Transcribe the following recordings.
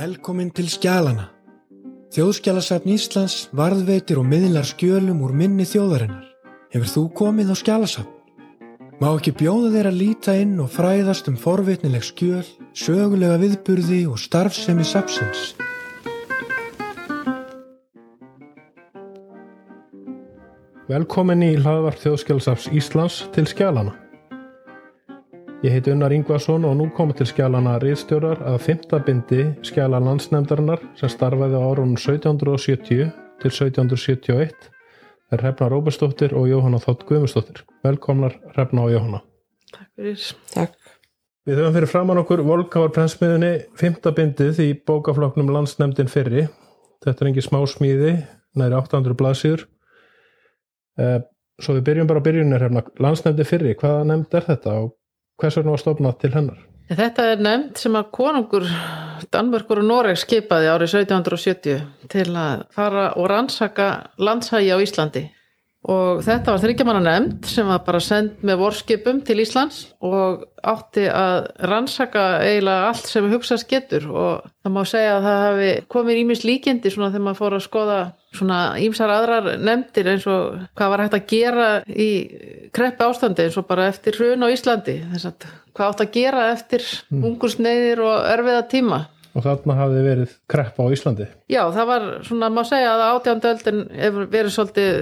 Velkomin til skjálana. Þjóðskjálasafn Íslands varðveitir og miðlar skjölum úr minni þjóðarinnar. Hefur þú komið á skjálasafn? Má ekki bjóða þeir að líta inn og fræðast um forvitnileg skjöl, sögulega viðburði og starfsemi sapsins. Velkomin í hlaðvarp Þjóðskjálasafs Íslands til skjálana. Ég heiti Unnar Ingvarsson og nú komum til skjálana riðstjórar að fymta bindi skjala landsnefndarinnar sem starfaði á árunum 1770 til 1771 er Hrefna Róbersdóttir og Jóhanna Þótt Guðmustóttir. Velkomnar Hrefna og Jóhanna. Takk fyrir. Takk. Við höfum fyrir framann okkur Volkávar prensmiðunni fymta bindið í bókafloknum landsnefndin fyrri. Þetta er engi smá smíði, næri 800 blaðsýður. Svo við byrjum bara að byrjunir Hrefna. Landsnefndin fyrri, hvaða nefnd er þetta og hvers vegna var stofnað til hennar? Þetta er nefnd sem að konungur Danmörkur og Noreg skipaði árið 1770 til að fara og rannsaka landshægi á Íslandi og þetta var þryggjamanna nefnd sem var bara sendt með vorskipum til Íslands og átti að rannsaka eiginlega allt sem hugsast getur og það má segja að það hafi komið ímis líkindi svona þegar maður fór að skoða svona ímsar aðrar nefndir eins og hvað var hægt að gera í kreppi ástandi eins og bara eftir hrun á Íslandi þess að hvað átt að gera eftir mm. ungursneiðir og erfiða tíma Og þarna hafði verið kreppa á Íslandi. Já, það var svona, má segja að átjánduöldin hefur verið svolítið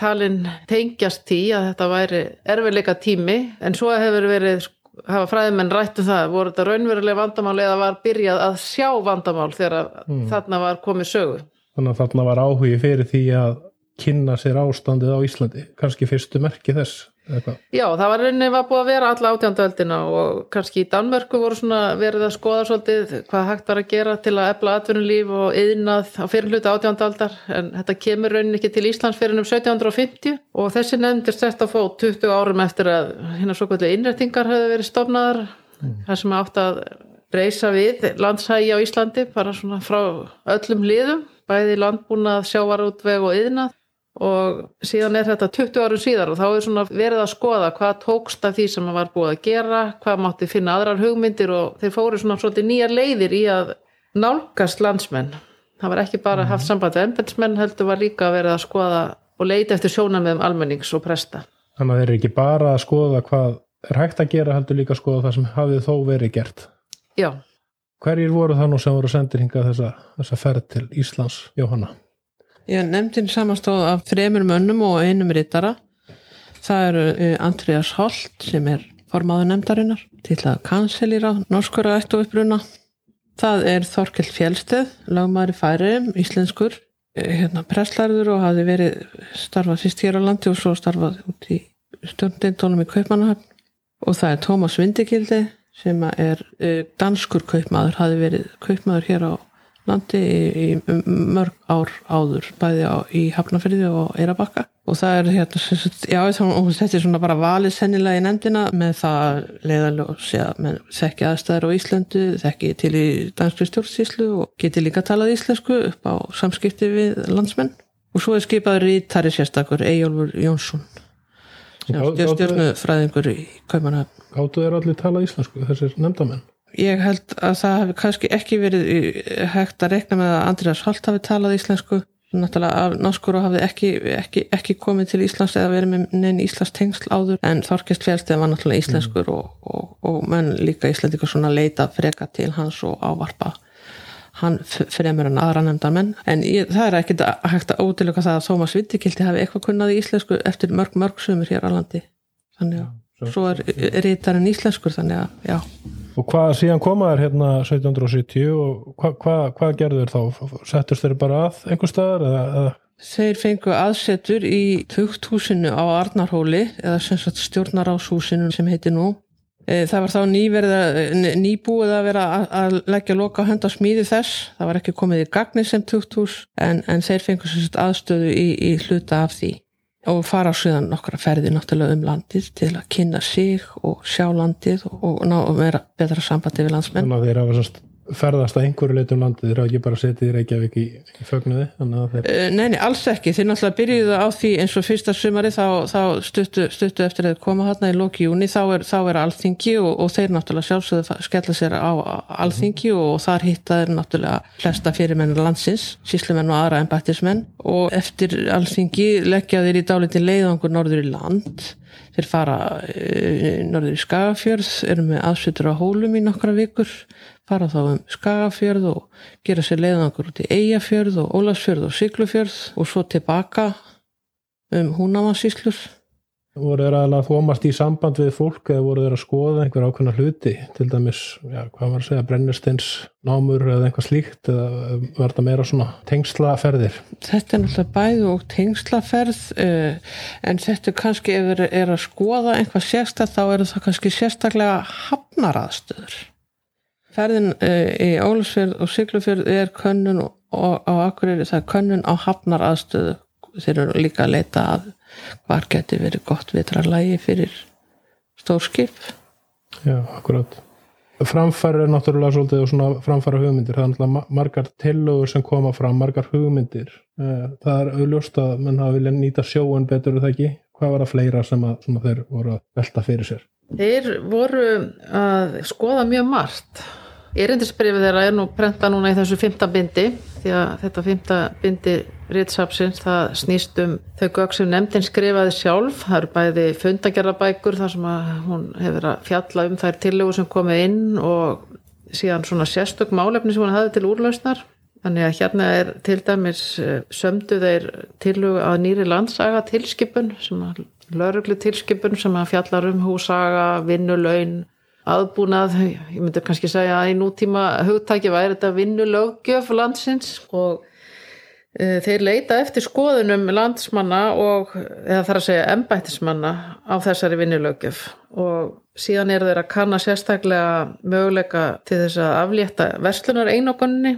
talin tengjast í að þetta væri erfiðleika tími en svo hefur verið, hafa fræðimenn rættu um það, voru þetta raunveruleg vandamál eða var byrjað að sjá vandamál þegar mm. þarna var komið sögu. Þannig að þarna var áhugi fyrir því að kynna sér ástandið á Íslandi, kannski fyrstu merki þess. Eitthvað. Já, það var rauninni var búið að vera alla átjánduöldina og kannski í Danmörku voru svona verið að skoða svolítið hvað hægt var að gera til að efla atvinnulíf og yðnað á fyrirluta átjándualdar en þetta kemur rauninni ekki til Íslands fyrir um 1750 og þessi nefndir sett að fá 20 árum eftir að hérna svo kvöldu innrættingar hefur verið stofnaðar mm. þar sem átt að reysa við landshægi á Íslandi bara svona frá öllum liðum bæði landbúnað, sjávarútveg og yðnað og síðan er þetta 20 árum síðar og þá er svona verið að skoða hvað tókst af því sem var búið að gera hvað mátti finna aðrar hugmyndir og þeir fóru svona svolítið nýjar leiðir í að nálgast landsmenn. Það var ekki bara haft samband við embetsmenn heldur var líka að verið að skoða og leita eftir sjónamöðum almennings og presta. Þannig að þeir eru ekki bara að skoða hvað er hægt að gera heldur líka að skoða það sem hafið þó verið gert. Já Hverjir voru það nú sem voru sendir hingað þessa, þessa ferð til Íslands, Jóhanna? Ég nefndin samanstóð af þremur mönnum og einum rittara. Það eru Andreas Holt sem er formáður nefndarinnar til að kanselýra norskura ættu uppruna. Það er Þorkel Fjellsteð, lagmaður í færiðum, íslenskur, hérna presslærður og hafi verið starfað fyrst hér á landi og svo starfað út í stjórndeindónum í Kaupmannahöfn. Og það er Tómas Vindikildi sem er danskur kaupmaður, hafi verið kaupmaður hér á landi í, í mörg ár áður bæði á, í Hafnarferði og Eirabakka og það er hérna já, þetta er svona bara valið sennilega í nefndina með það leiðalega með þekki aðstæðar á Íslandu þekki til í danskri stjórnsíslu og geti líka talað íslensku upp á samskipti við landsmenn. Og svo er skipaður í Tari sérstakur Eyjólfur Jónsson stjórnufræðingur í Kaupanahöfn Gáttu þeir allir talað íslensku þessir nefndamenn? Ég held að það hefði kannski ekki verið hægt að rekna með að András Holt hafi talað íslensku náttúrulega af náskuru hafi ekki, ekki, ekki komið til Íslands eða verið með neini Íslands tengsl áður en Þorkist Fjellsteð var náttúrulega íslenskur mm. og, og, og menn líka íslendika svona leita freka til hans og ávarpa hann fremur en aðra nefndar menn en ég, það er ekki hægt að ótiluga það að Thomas Vittikildi hafi eitthvað kunnað í íslensku eftir mörg mörg sumur hér á landi þannig að svo er rítarinn íslenskur þannig að já Og hvað síðan komaður hérna 1770 og hvað hva, hva gerður þá? Settust þeir bara að einhver staðar? Eða, eða? Þeir fengu aðsetur í þugthúsinu á Arnarhóli eða stjórnaráshúsinu sem heiti nú. E, það var þá nýverða, nýbúið að vera að leggja loka hönd á smíði þess. Það var ekki komið í gagni sem þugthús en, en þeir fengu sem sagt aðstöðu í, í hluta af því og fara síðan nokkra ferði náttúrulega um landið til að kynna sig og sjá landið og ná að vera betra sambandi við landsmenn Þannig að þeir hafa ferðast að einhverju leitum landið? Þeir hafa ekki bara setið í Reykjavík í, í fögnuði þeir Eh, Nei, nei, alls ekki. Þeir náttúrulega byrjuðu á því eins og fyrsta sumari þá, þá stuttu, stuttu eftir að koma hérna í loki júni þá er, þá er alþingi og, og þeir náttúrulega sjálfsögðu skella sér á alþingi og þar hitta þeir náttúrulega flesta fyrirmennur landsins, síslumenn og aðra embættismenn. Og eftir alþingi leggja þeir í dálitin leiðangur norður í land þeir fara e, norður í Skagafjörð eru með aðsveitur á hólum í nokkra vikur fara þá um Skagafjörð og gera sér leiðangur út í Eyjafjörð og Ólafsfjörð og Siglufjörð og svo tilbaka um Húnavansíslur voru þeir að komast í samband við fólk eða voru þeir að skoða einhver ákveðna hluti? Til dæmis, já, hvað var að segja brennistins námur eða eitthvað slíkt eða var þetta meira svona tengslaferðir? Þetta er náttúrulega bæðu og tengslaferð uh, en þetta kannski ef þeir er að skoða einhvað sérstak þá eru það kannski sérstaklega hafnaraðstöður. Ferðin uh, í Ólafsfjörð og Siglufjörð er könnun og, og á Akureyri það er könnun á hafnaraðstöðu. Þeir eru líka að leita að hvar geti verið gott vitrarlægi fyrir stórskip já, akkurat. Framfæri er náttúrulega svolítið og svona framfæra hugmyndir, það er náttúrulega ma- margar tillögur sem koma fram, margar hugmyndir. Eh, það er auðljóst að menn hafa vilja nýta sjóun betur er það ekki? Hvað var það fleira sem að svona, þeir voru að velta fyrir sér? Þeir voru að skoða mjög margt. Erindisbrifið þeirra er nú prenta núna í þessu fymta bindi því að þetta fymta bindi Rittsapsins það snýst um þau gögg sem nefndin skrifaði sjálf. Það eru bæði fundagerðabækur þar sem hún hefur að fjalla um þær tillögur sem komið inn og síðan svona sérstök málefni sem hún hafði til úrlausnar. Þannig að hérna er til dæmis eh, sömdu þeir tillögu að nýri landsaga tilskipun sem að lauruglu tilskipun sem að fjallar um húsaga, vinnulaun, aðbúnað, ég myndi kannski segja að í nútíma hugtæki væri þetta vinnulöggjöf landsins og e, þeir leita eftir skoðunum landsmanna og, eða þarf að segja embættismanna á þessari vinnulöggjöf og síðan eru þeir að kanna sérstaklega möguleika til þess að aflétta verslunar einogunni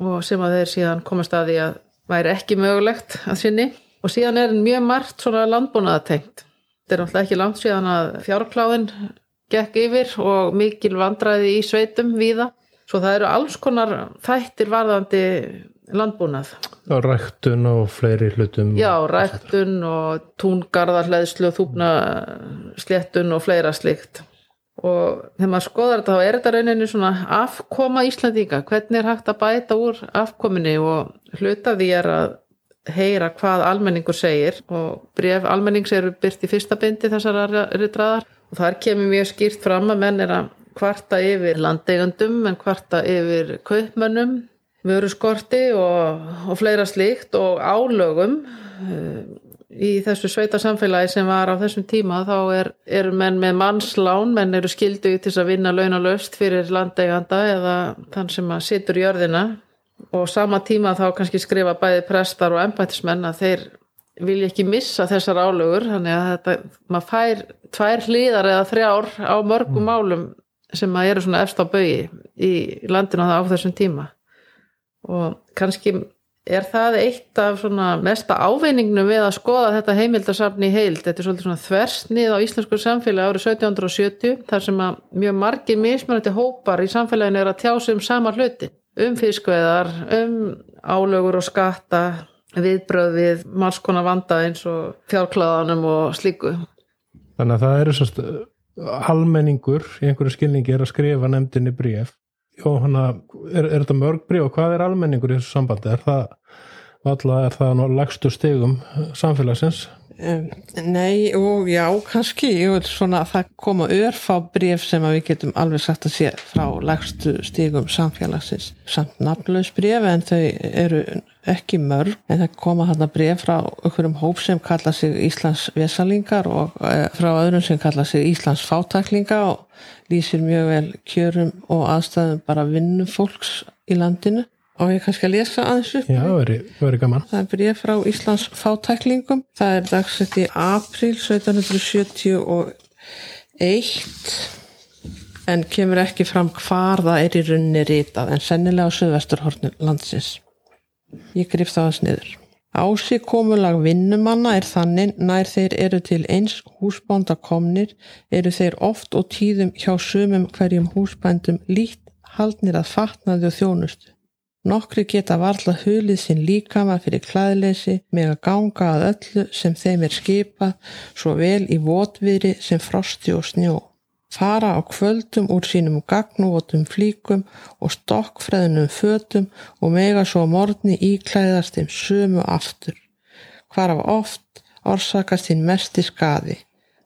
og sem að þeir síðan komast að því að væri ekki mögulegt að sinni og síðan er mjög margt svona landbúnaðatengt. Þetta er náttúrulega ekki langt síðan að fjárkláðin gekk yfir og mikil vandræði í sveitum víða. Svo það eru alls konar þættir varðandi landbúnað. og ræktun og fleiri hlutum Já, ræktun og túngarðarleðslu, þúpna sléttun og fleira slikt. Og þegar maður skoðar þetta þá er þetta rauninni svona afkoma Íslandíka, hvernig er hægt að bæta úr afkominni og hluta því er að heyra hvað almenningur segir og bref almennings eru byrt í fyrsta bindi þessar ritraðar og þar kemur mjög skýrt fram að menn er að kvarta yfir landeigandum en kvarta yfir kaupmönnum vöruskorti og, og fleira slíkt og álögum. Eh, í þessu sveita samfélagi sem var á þessum tíma þá er, eru menn með mannslán menn eru skildu til þess að vinna launalöst fyrir landeiganda eða þann sem að situr í jörðina. Og sama tíma þá kannski skrifa bæði prestar og embættismenn að þeir vilja ekki missa þessar álögur þannig að þetta, maður fær tvær hlýðar eða þrjár á mörgum málum sem að eru svona efst á baugi í landinu á þessum tíma. Og kannski er það eitt af svona mesta ávinningnum við að skoða þetta heimildasafni í heild, þetta er svolítið svona þversnið á íslensku samfélagi árið 1770 þar sem að mjög margir mismunandi hópar í samfélaginu er að tjá sig um sama hluti, um fiskveðar um álögur og skatta viðbröð við margskona vanda eins og fjárkláðanum og slíku. Þannig að það eru sérst almenningur í einhverju skilningi er að skrifa nefndinni bréf. Og hana, er, er þetta mörg bréf og hvað er almenningur í þessu sambandi? Er það, alltaf er það á lagstu stegum samfélagsins Nei og já, kannski. Ég vil svona að það koma örfá bref sem að við getum alveg sagt að sé frá lagstu stígum samfélagsins. Samt nafnlaus bref en þau eru ekki mörg. En það koma hann bref frá okkur um hóp sem kalla sig Íslands vesalingar og e, frá öðrum sem kalla sig Íslands fátæklinga og lýsir mjög vel kjörum og aðstæðum bara vinnufólks í landinu og ég kannski að lesa aðeins upp Já, veri, veri gaman Það er bréf frá Íslands fátæklingum. Það er dagsett í april 1771 en kemur ekki fram hvar það er í runni rítað en sennilega á söðvesturhornu landsins. Ég grif það aðeins niður. Ási komulag vinnumanna er þannig nær þeir eru til eins húsbánda komnir eru þeir oft og tíðum hjá sumum hverjum húsbændum lítt haldnir að fatnaði og þjónustu. Nokkri geta varla hulið sinn líkama fyrir klæðleysi með að ganga að öllu sem þeim er skipað svo vel í votviðri sem frosti og snjó. Fara á kvöldum úr sínum gagnúvotum flíkum og stokkfreðnum fötum og mega svo morgni íklæðast þeim sömu aftur. Hvar af oft orsakast þín mesti skadi.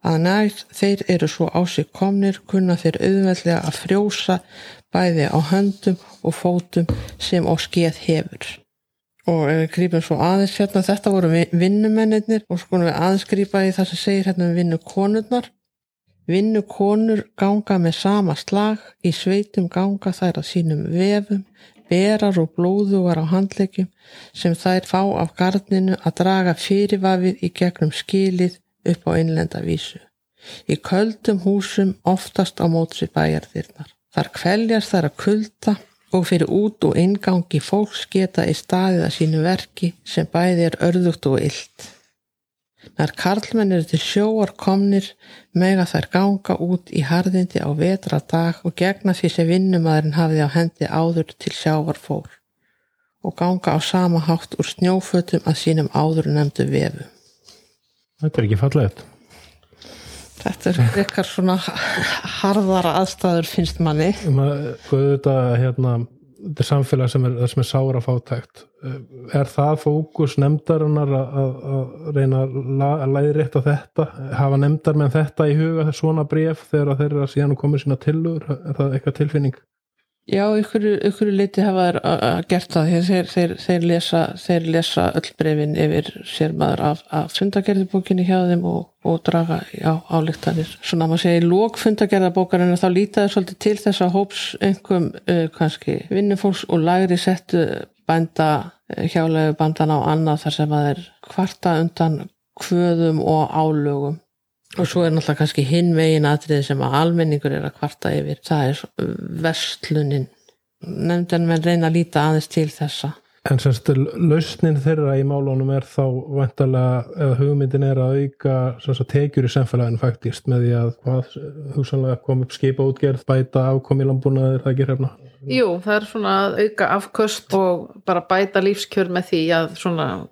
Að nægt þeir eru svo á sig komnir kunna þeir auðveldlega að frjósa bæði á höndum og fótum sem á skeið hefur. Og ef við grýpum svo aðeins hérna, þetta voru vinnumennir og sko við aðeins grýpa í það sem segir hérna um vinnukonurnar. Vinnukonur ganga með sama slag, í sveitum ganga þær að sínum vefum, berar og blóðugar á handlegjum sem þær fá af gardninu að draga fyrirvafið í gegnum skilið upp á innlenda vísu. Í köldum húsum oftast á mótsi bæjarþyrnar. Þar kveljast þar að kulda og fyrir út og ingangi fólks geta í staðið að sínu verki sem bæði er örðugt og illt. Nær karlmenn eru til sjóar komnir mega þær ganga út í harðindi á vetra dag og gegna því sem vinnumadurinn hafiði á hendi áður til sjávar fór og ganga á sama hátt úr snjófötum að sínum áður nefndu vefu. Þetta er ekki fallegt. Þetta er eitthvað svona harðara aðstæður finnst manni. Þetta, hérna, þetta er samfélag sem er, er sára fátækt. Er það fókus nefndarinnar að reyna að læði rétt á þetta? Hafa nefndar með þetta í huga svona bref þegar þeir eru að síðan komið sína tilur? Er það eitthvað tilfinning? Já, ykkur, ykkur leiti hafa gert það þeir, þeir, þeir, lesa, þeir lesa öll brefin yfir sér maður af, af fundagerðibókinni hjá þeim og, og draga á álíktanir. Svona maður segja í lók fundagerðabókarinn þá lítaði svolítið til þess að hóps einhverjum uh, kannski vinnufólks og lagri settu bænda hjálegu bandan á annað þar sem að þeir kvarta undan kvöðum og álögum og svo er náttúrulega kannski hinn vegin aðrið sem að almenningur er að kvarta yfir. Það er vestlunin nefndan með reyna að líta aðeins til þessa. En semst lausnin þeirra í málunum er þá vantalega, eða hugmyndin er að auka sagt, tekjur í semfélaginu faktist með því að hugsanlega kom upp skipa útgerð, bæta afkomi lambúnaðir, það ekki hrefna? Jú, það er svona að auka afköst og bara bæta lífskjör með því að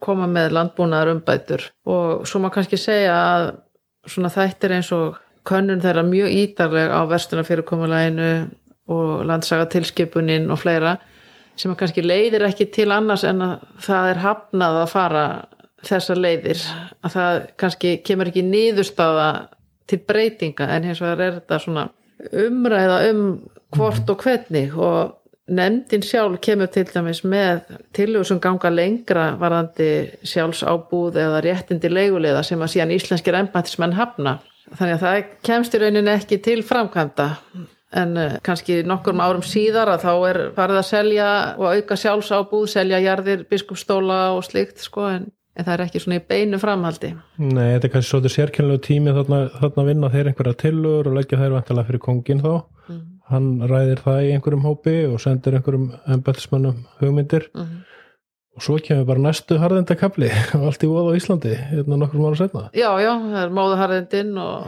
koma með landbúnaðar umbætur og svo maður kannski segja að svona þættir eins og könnun þeirra mjög ídarleg á verstunarfyrirkomuleginu og landsagatilskipunin og fleira sem kannski leiðir ekki til annars en að það er hafnað að fara þessar leiðir. Að það kannski kemur ekki nýðustáða til breytinga en hins vegar er þetta svona umræða um hvort og hvernig og nefndin sjálf kemur til dæmis með tilhugur sem ganga lengra varðandi sjálfsábúð eða réttindi leigulega sem að síðan íslenskir ennbættismenn hafna. Þannig að það kemst í rauninni ekki til framkvæmda en uh, kannski nokkur árum síðar að þá er farið að selja og auka sjálfsábúð, selja jarðir, biskupstóla og slikt sko en, en það er ekki svona í beinu framhaldi. Nei, þetta er kannski svolítið sérkjönlegu tími þarna, þarna vinna þeir einhverja tilhugur og leggja þeir vantilega fyrir kongin þá. Mm hann ræðir það í einhverjum hópi og sendir einhverjum embætismannum hugmyndir mhm. -huh. og svo kemur bara næstu harðendakabli og allt í voð á Íslandi hérna nokkur mánu setna Já, já, það er móðuharðendin og,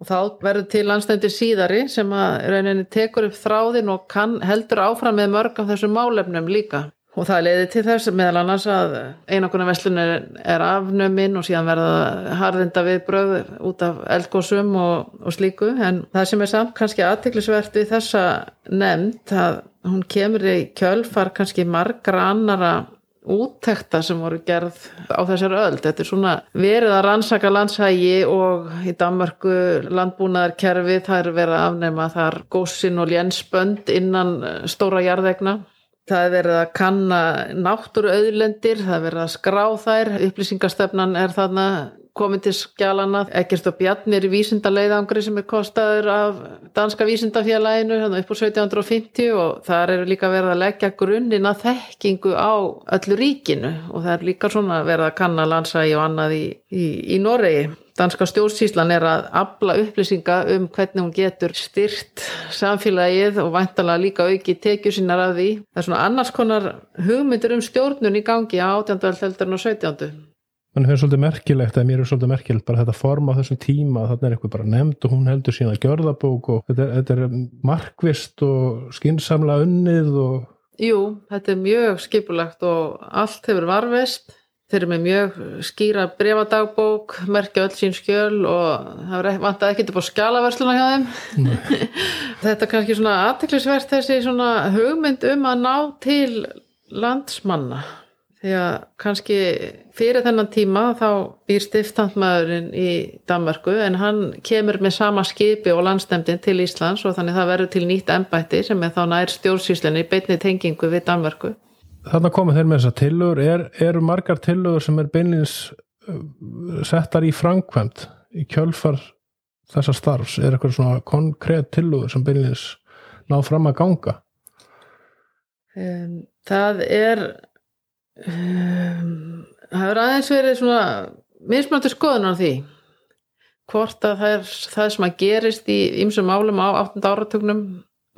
og þá verður til landstændir síðari sem að rauninni tekur upp þráðin og kann, heldur áfram með mörg af þessum málefnum líka og það leiði til þess meðal annars að einakona vestlunir er afnöminn og síðan verða harðinda við bröð út af eldgóðsum og, og slíku. En það sem er samt kannski aðtiklisvert við þessa nefnd að hún kemur í kjölfar kannski margra annara úttekta sem voru gerð á þessar öll þetta er svona verið að rannsaka landshægi og í Danmarku landbúnaðarkerfi það er verið að afnema þar góðsinn og lénsbönd innan stóra jarðegna Það er verið að kanna náttúru auðlendir, það er verið að skrá þær, upplýsingastöfnan er þarna komið til skjálana, ekkert og bjarnir vísindaleiðangri sem er kostaður af Danska vísindafélaginu upp á 1750 og það er líka verið að leggja grunninn að þekkingu á öllu ríkinu. Og það er líka svona verið að kanna landsægi og annað í, í, í Noregi danska stjórnsíslan er að abla upplýsinga um hvernig hún getur styrt samfélagið og væntalega líka auki tekju sínar af því. Það er svona annars konar hugmyndir um stjórnun í gangi á 18. heldarinn og 17. mann finnst svolítið merkilegt eða mér er svolítið merkilegt bara þetta form á þessum tíma þannig er eitthvað bara nefnd og hún heldur sína gjörðabók og þetta er, þetta er markvist og skinsamlega unnið og Jú, þetta er mjög skipulagt og allt hefur varvist. Þeir eru með mjög skýra brefadagbók, merkja öll sín skjöl og það vantaði ekkert upp á skjalaversluna hjá þeim. þetta er kannski svona aðteklisvert þessi svona hugmynd um að ná til landsmanna. Því að kannski fyrir þennan tíma þá býr stiftandmaðurinn í Danmarku en hann kemur með sama skipi og landstemdin til Íslands og þannig það verður til nýtt ennbætti sem er þá nær stjórnsýslinni beitni tengingu við Danmarku. Þannig komið þeir með þessar tillögur, er, eru margar tillögur sem er beinins uh, settar í framkvæmt í kjölfar þessar starfs, er eitthvað svona konkrétt tillögur sem beinins ná fram að ganga? Um, það er um, það er aðeins verið svona mismöndur skoðun á því hvort að það er það sem að gerist í ymsum málum á 8. áratögnum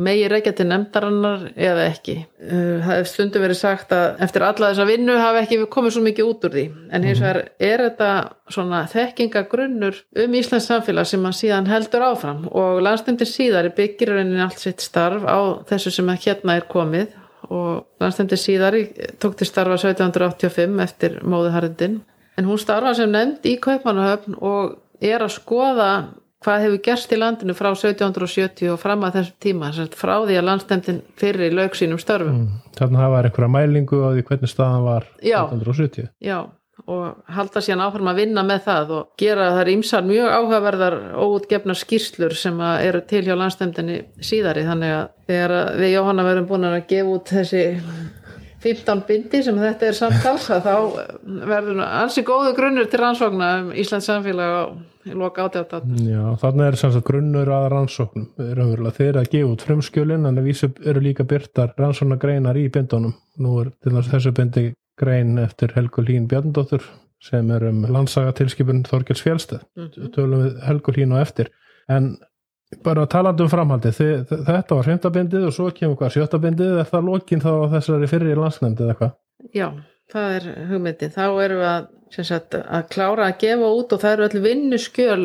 megi reykja til nefndarannar eða ekki. Það hefur stundu verið sagt að eftir alla þessa vinnu hafi ekki komið svo mikið út úr því. En hins vegar er þetta svona þekkingagrunnur um Íslands samfélag sem að síðan heldur áfram. Og landstemndir síðar byggir rauninni allt sitt starf á þessu sem hérna er komið. Og landstemndir síðar tók til starfa 1785 eftir móðuharðindin. En hún starfa sem nefnd í Kaupmannahöfn og er að skoða hvað hefur gerst í landinu frá 1770 og fram að þessum tíma frá því að landstemndin fyrir laug sínum störfum. Mm. Þannig að það var einhverja mælingu á því hvernig staðan var já, 1770. Já, og halda síðan áfram að vinna með það og gera þar ímsar mjög áhugaverðar óutgefnar skýrslur sem eru til hjá landstemndinni síðari þannig að þegar við Jóhanna verum búin að gefa út þessi 15 bindi sem þetta er samtals þá verður ansi góðu grunnur til rannsókna um Íslands samfélag á loka átjátt Já, þannig er sanns að grunnur að rannsóknum. Þeir að gefa út frumskjölin en vísu eru líka byrtar rannsóknar greinar í bindunum. Nú er til þess þessu bindi grein eftir Helgu Lín Bjarndóttur sem er um landsagatilskipun Þorgels Fjálstað mm -hmm. tölum við Helgu Lín og eftir. En bara talandu um framhaldi þetta var fjöndabindið og svo kemur hvað sjötabindið er það lokin þá þessari fyrir landsnefndi eða hvað? Já, það er hugmyndið, þá erum við að, sagt, að klára að gefa út og það eru allir vinnuskjöl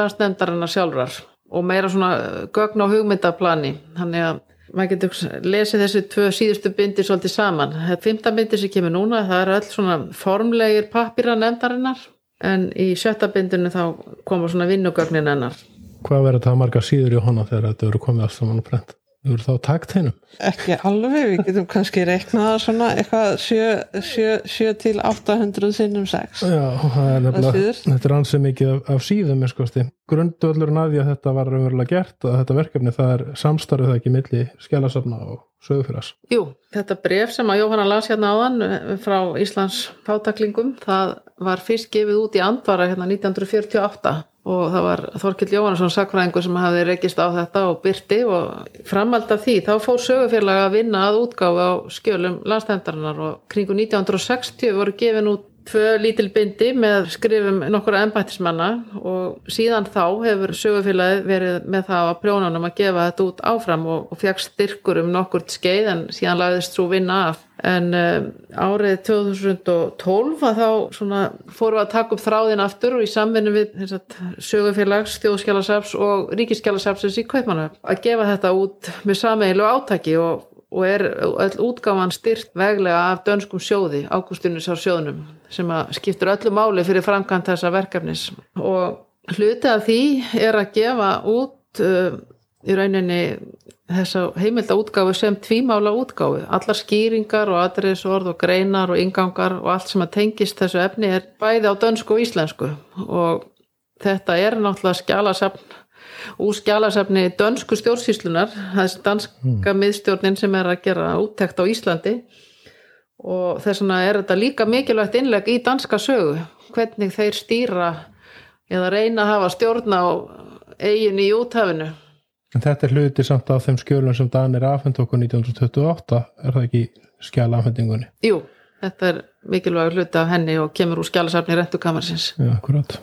landsnefndarinnar sjálfrar og meira svona gögn á hugmyndaplani. Þannig að maður getur lesið þessi tvö síðustu bindi svolítið saman. Þetta fymta bindi sem kemur núna það eru öll svona formlegir pappira nefndarinnar en í sjötta bindinu þá koma svona vinnugögnin ennar hvað verður það marga síður í hona þegar þetta verður komið alls saman og brent þú verður þá takt hennum ekki alveg, við getum kannski reiknaða svona eitthvað 7 til 800 sinnum 6 já, það er nefnilega, þetta er ansið mikið af, af síðum, sko, grundullur naði að þetta var raunverulega gert og þetta verkefni það er samstarfið það ekki milli skjálasafna og sögufyrast Jú, þetta bref sem að Jóhanna las hérna áðan eh, frá Íslands fátaklingum, það var fyrst gefið út í andvara hérna 1948 og það var Þorkill Jóhannesson sakfræðingur sem hafði rekist á þetta og byrti og framald af því þá fór sögufélag að vinna að útgáfa á skjölum landstændarinnar og kringu 1960 voru gefin út tvö lítil bindi með skrifum nokkura ennbættismanna og síðan þá hefur sögufélagi verið með það á prjónanum að gefa þetta út áfram og, og fegst styrkur um nokkurt skeið en síðan lagðist svo vinna af. En um, árið 2012 að þá svona fórum við að taka upp þráðin aftur og í samvinni við sögufélags, þjóðskjálasaps og ríkiskjálasapsins í Kaupmannu að gefa þetta út með sameilu átaki og, og er öll útgáfan styrt veglega af dönskum sjóði Ágústinus á sjóðnum sem skiptur öllu máli fyrir framkvæmt þessa verkefnis og hluti af því er að gefa út uh, í rauninni þessa heimilda útgáfu sem tvímála útgáfu. Allar skýringar og adressorð og greinar og ingangar og allt sem að tengist þessu efni er bæði á dönsku og íslensku og þetta er náttúrulega skjálasafn úr skjálasafni dönsku stjórnsýslunar, þessi danska mm. miðstjórnin sem er að gera úttekt á Íslandi og þess vegna er þetta líka mikilvægt innleg í danska sögu, hvernig þeir stýra eða reyna að hafa stjórn á eigin í úthafinu En þetta er hluti samt af þeim skjölum sem Danir afhengt okkur 1928, er það ekki skjala afhendingunni? Jú, þetta er mikilvæg hluti af henni og kemur úr skjalasafni rentukamarsins. Já, akkurat.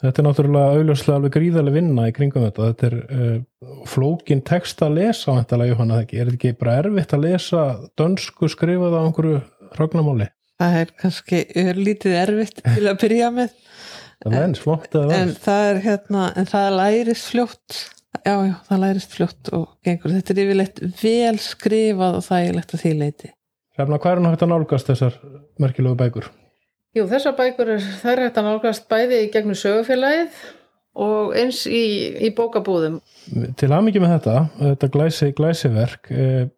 Þetta er náttúrulega auðvitað alveg gríðarlega vinna í kringum þetta. Þetta er uh, flókin text að lesa á þetta Jóhanna, er þetta ekki bara erfitt að lesa dönsku skrifað á einhverju hragnamáli? það er kannski örlítið erfitt til að byrja með það er eins flott að en það er hérna, en það lærist fljótt já, já, það lærist fljótt og gengur, þetta er yfirleitt vel skrifað og þægilegt að því leiti Hrefna, hvað er að nálgast þessar merkilegu bækur? Jú, þessar bækur er, það er hægt að nálgast bæði í gegnum sögufélagið og eins í, í bókabúðum. Til aðmyggjum með þetta, þetta glæsi, glæsiverk, eh,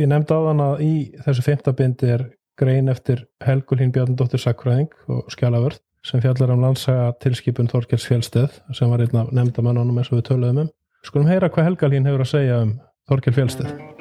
ég nefndi á þann að í þessu fymtabindi er grein eftir Helgulín Bjarnadóttir Sakræðing og Skjálavörð sem fjallar um landsaga tilskipun Þorkels Fjálsteð sem var einna nefnda mannunum eins og við töluðum um. Skulum heyra hvað Helgalín hefur að segja um Þorkel Fjálsteð.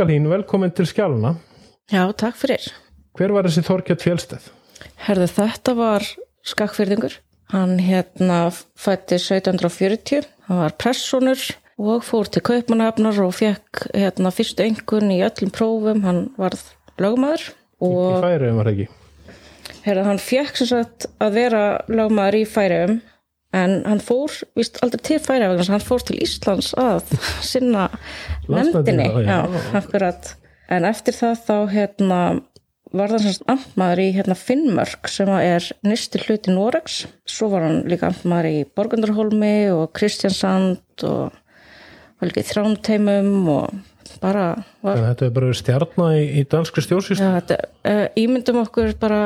Helgalín, velkomin til Skjáluna. Já, takk fyrir. Hver var þessi Þorkell Fjálsteð? Herðu, þetta var skakfyrðingur. Hann hérna fætti 1740, hann var pressonur og fór til Kaupmannhafnar og fekk hérna fyrstu engun í öllum prófum, hann varð lögmaður. Og... Í færiðum var það ekki? Herðu, hann fekk sem sagt að vera lögmaður í færiðum en hann fór, víst aldrei til færiðum, hann fór til Íslands að sinna nefndinni. Já, akkurat. En eftir það þá hérna var það svona amtmaður í hérna, Finnmörk sem er nýsti hluti Noregs svo var hann líka amtmaður í Borgundarholmi og Kristjansand og var líka í Þrámteimum og bara var... Þetta er bara stjarnar í, í danskri stjórnsýslu Já, þetta, uh, ímyndum okkur bara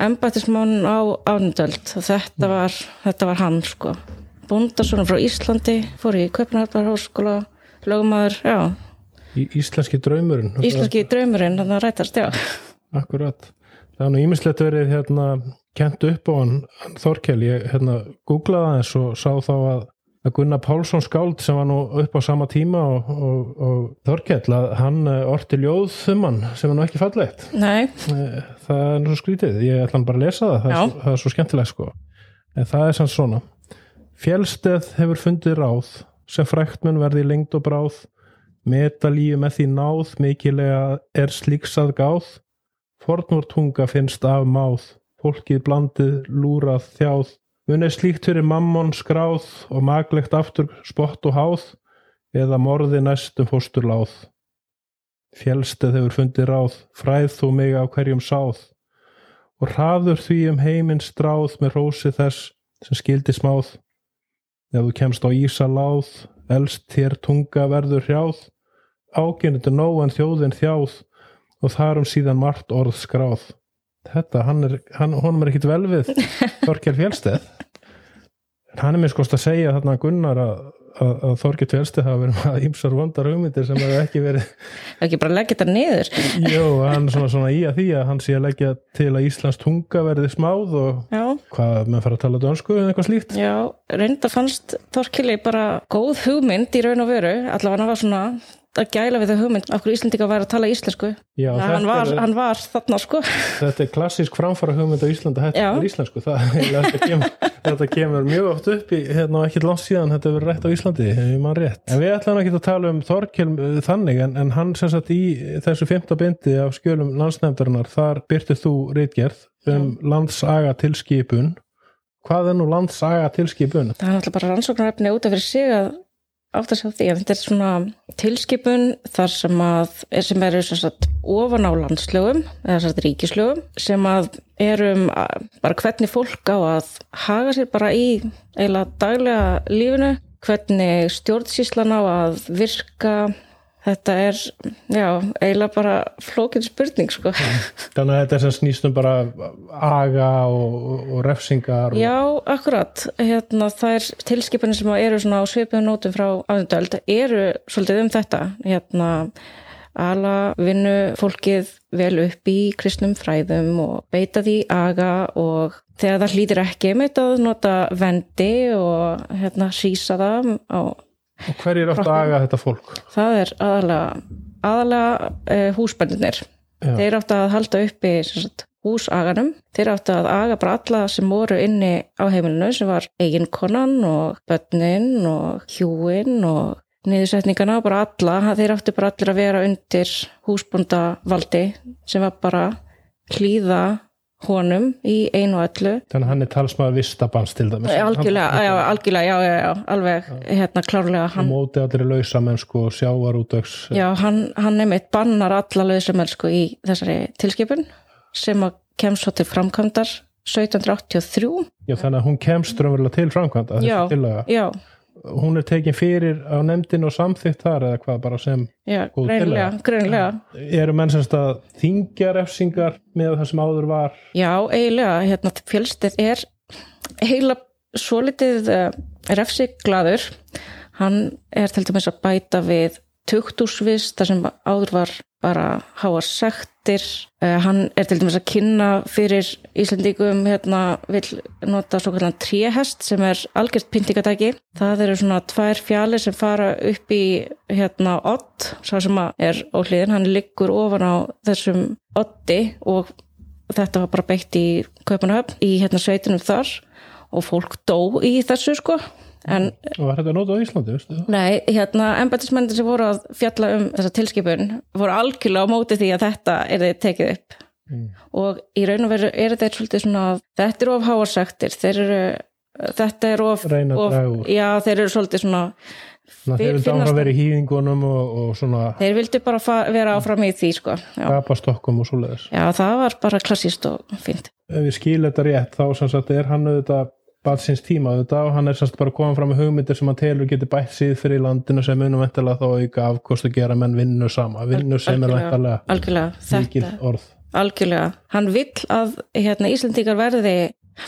embættismann á ánundöld þetta var, þetta var hann sko. Bondarsson frá Íslandi fór í Kaupanharparháskóla lögumæður, já. Í Íslenski draumurinn Íslenski draumurinn, þannig að rætast, já. Akkurat. Það er nú ímislegt verið hérna kent upp á hann Þorkel, ég hérna googlaði aðeins og sá þá að að Gunnar Pálsson skáld sem var nú upp á sama tíma og, og, og Þorkell að hann eh, orti ljóð um hann sem er nú ekki fallegt. Nei. Það er svo skrítið, ég ætla bara að lesa það. Það er, það er svo skemmtilegt sko. En það er sann svona. Fjellsteð hefur fundið ráð sem fræktmenn verði lengd og bráð. Metalíu með því náð mikilega er slíksað gáð. Fornur tunga finnst af máð, fólkið blandið, lúrað, þjáð, unnið slíkt fyrir mammon skráð og maglegt aftur spott og háð, eða morði næstum fóstur láð. Fjellsteð hefur fundið ráð, fræð þú mig á hverjum sáð, og hraður því um heiminn stráð með rósi þess sem skildi smáð. Ef þú kemst á ísa láð, elst þér tunga verður hrjáð, ágynnitur nóg en þjóðin þjáð, og þarum síðan margt orð skráð. Þetta, hann er, hann, honum er ekkit vel við. Þorkjell Fjellsteð hann er mér skoðst að segja þarna Gunnar að, að, að Þorkjell Fjellsteð hafa verið með ímsar vondar hugmyndir sem hefur ekki verið ekki bara leggja þetta niður Jó, hann er svona, svona í að því að hann sé að leggja til að Íslands tunga verði smáð og Já. hvað með fara að tala dönsku eða eitthvað slíkt Já, reynda fannst Þorkjelli bara góð hugmynd í raun og veru allavega hann var svona að gæla við það hugmynd af hverju Íslandika væri að tala íslensku. Já, hann, var, er, hann var þarna sko. Þetta er klassísk framfara hugmynd á Íslanda þetta er íslensku. Þetta, kemur, þetta kemur mjög oft upp í hérna ekki langt síðan þetta verið rétt á Íslandi en við ætlum ekki að tala um Þorkjell uh, þannig en, en hann sem sagt í þessu femta bindi af skjölum landsnefndarinnar þar byrtið þú reitgerð um landsaga tilskipun hvað er nú landsaga tilskipun? Það er náttúrulega bara rannsóknarefni út af fyrir sig að átt að sjá því að þetta er svona tilskipun þar sem að sem eru sagt, ofan á landslögum eða sagt, ríkislögum sem að erum bara hvernig fólk á að haga sér bara í eiginlega daglega lífinu hvernig stjórnsíslan á að virka Þetta er, já, eiginlega bara flókinn spurning, sko. Þannig að þetta er sem snýstum bara aga og, og refsingar. Og... Já, akkurat. Hérna, það er tilskipunni sem eru svona á sveipiðum nótum frá aðundöld, eru svolítið um þetta. Hérna, ala vinnu fólkið vel upp í kristnum fræðum og beita því aga og þegar það hlýtir ekki þetta að nota vendi og hérna sísa það á Og hver er átt að aga þetta fólk? Það er aðalega, aðalega uh, húsbændunir. Þeir átt að halda uppi sagt, húsaganum. Þeir átt að aga bara alla sem voru inni á heimilinu sem var eiginkonan og börnin og hjúin og niðursetningana bara alla, þeir áttu bara allir að vera undir húsbúndavaldi sem var bara hlýða honum í einu og öllu. Þannig að hann er talsmaður vistabans til dæmis. Algjörlega, já, algjörlega, já, já, já alveg, hérna klárlega hann, móti allir lausamennsku og sjávarútöks já, hann, hann nefnitt bannar alla lausamennsku í þessari tilskipun sem að kemst svo til framkvæmdar 1783 Já, þannig að hún kemst drömmurlega til framkvæmda Já, já hún er tekin fyrir á nefndin og samþygt þar eða hvað bara sem Já, greinlega. Eru menn semst að þingja refsingar með það sem áður var? Já, eiginlega, hérna fjölstið er heila svo litið uh, refsiglaður hann er til dæmis að bæta við tuktúsvist þar sem áður var bara háa sektir. Uh, hann er til dæmis að kynna fyrir Íslandíkum hérna vil nota svo kallan tríhest sem er algjört pyntingatæki. Það eru svona tvær fjallir sem fara upp í hérna ott svo sem er á hliðin, hann liggur ofan á þessum otti og þetta var bara beitt í Kaupanahöfn í hérna sveitunum þar. Og fólk dó í þessu sko En, og var þetta nótið á Íslandi? Veistu? Nei, hérna, embætismennir sem voru að fjalla um þessa tilskipun voru algjörlega á móti því að þetta er þið tekið upp mm. og í raun og veru er þetta svolítið svona þetta eru of háarsaktir þetta eru of, of já, þeir eru svolítið svona Ná, þeir vildi áfram verið í hýðingunum og, og svona þeir vildi bara vera áfram í því sko Gapastokkum og svoleiðis Já, það var bara klassíst og fint Ef við skilum þetta rétt þá sem sagt er hann auðvitað batsins tíma auðvitað og hann er sannst bara að koma fram með hugmyndir sem hann telur getur bætt síð fyrir landinu sem munum eftirlega þá auka afkost að gera menn vinnu sama, vinnu sem er eftirlega mikil orð. Algjörlega, hann vill að hérna, Íslandíkar verði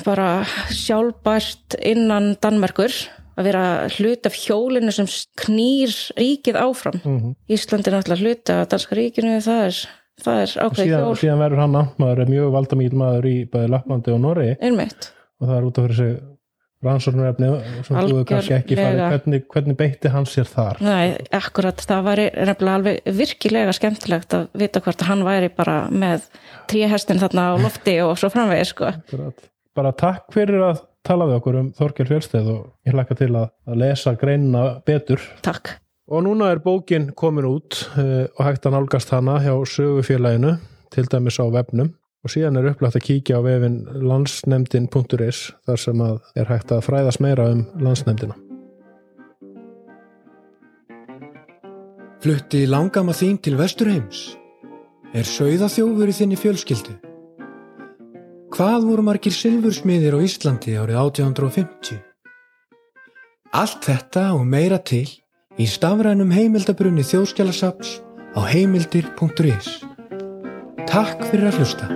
bara sjálfbært innan Danmerkur að vera hlut af hjólinu sem knýr ríkið áfram. Mm -hmm. Íslandi er náttúrulega hlut af danska ríkinu það er, það er ákveð hjól. Síðan verður hann náttúrulega mjög valdamíl maður í bæði Lappandi og Norri Einmitt og það er út af fyrir sig rannsóknarefni sem þú hefur kannski ekki farið hvernig, hvernig beitti hans sér þar? Nei, akkurat, það var alveg virkilega skemmtilegt að vita hvort hann væri bara með tríhestin þarna á lofti og svo framvegir sko. Bara takk fyrir að tala við okkur um Þorkjörn Fjölsteð og ég hlakka til að, að lesa greinina betur. Takk. Og núna er bókin komin út uh, og hægt að nálgast hana hjá sögufélaginu til dæmis á vefnum og síðan er upplægt að kíkja á vefin landsnemdin.is þar sem að er hægt að fræðast meira um landsnemdina. Flutti langama þín til Vesturheims? Er sögðaþjófur í þinni fjölskyldu? Hvað voru margir silfursmiðir á Íslandi árið 1850? Allt þetta og meira til í stafrænum heimildabrunni þjóðskjálasaps á heimildir.is Takk fyrir að hlusta.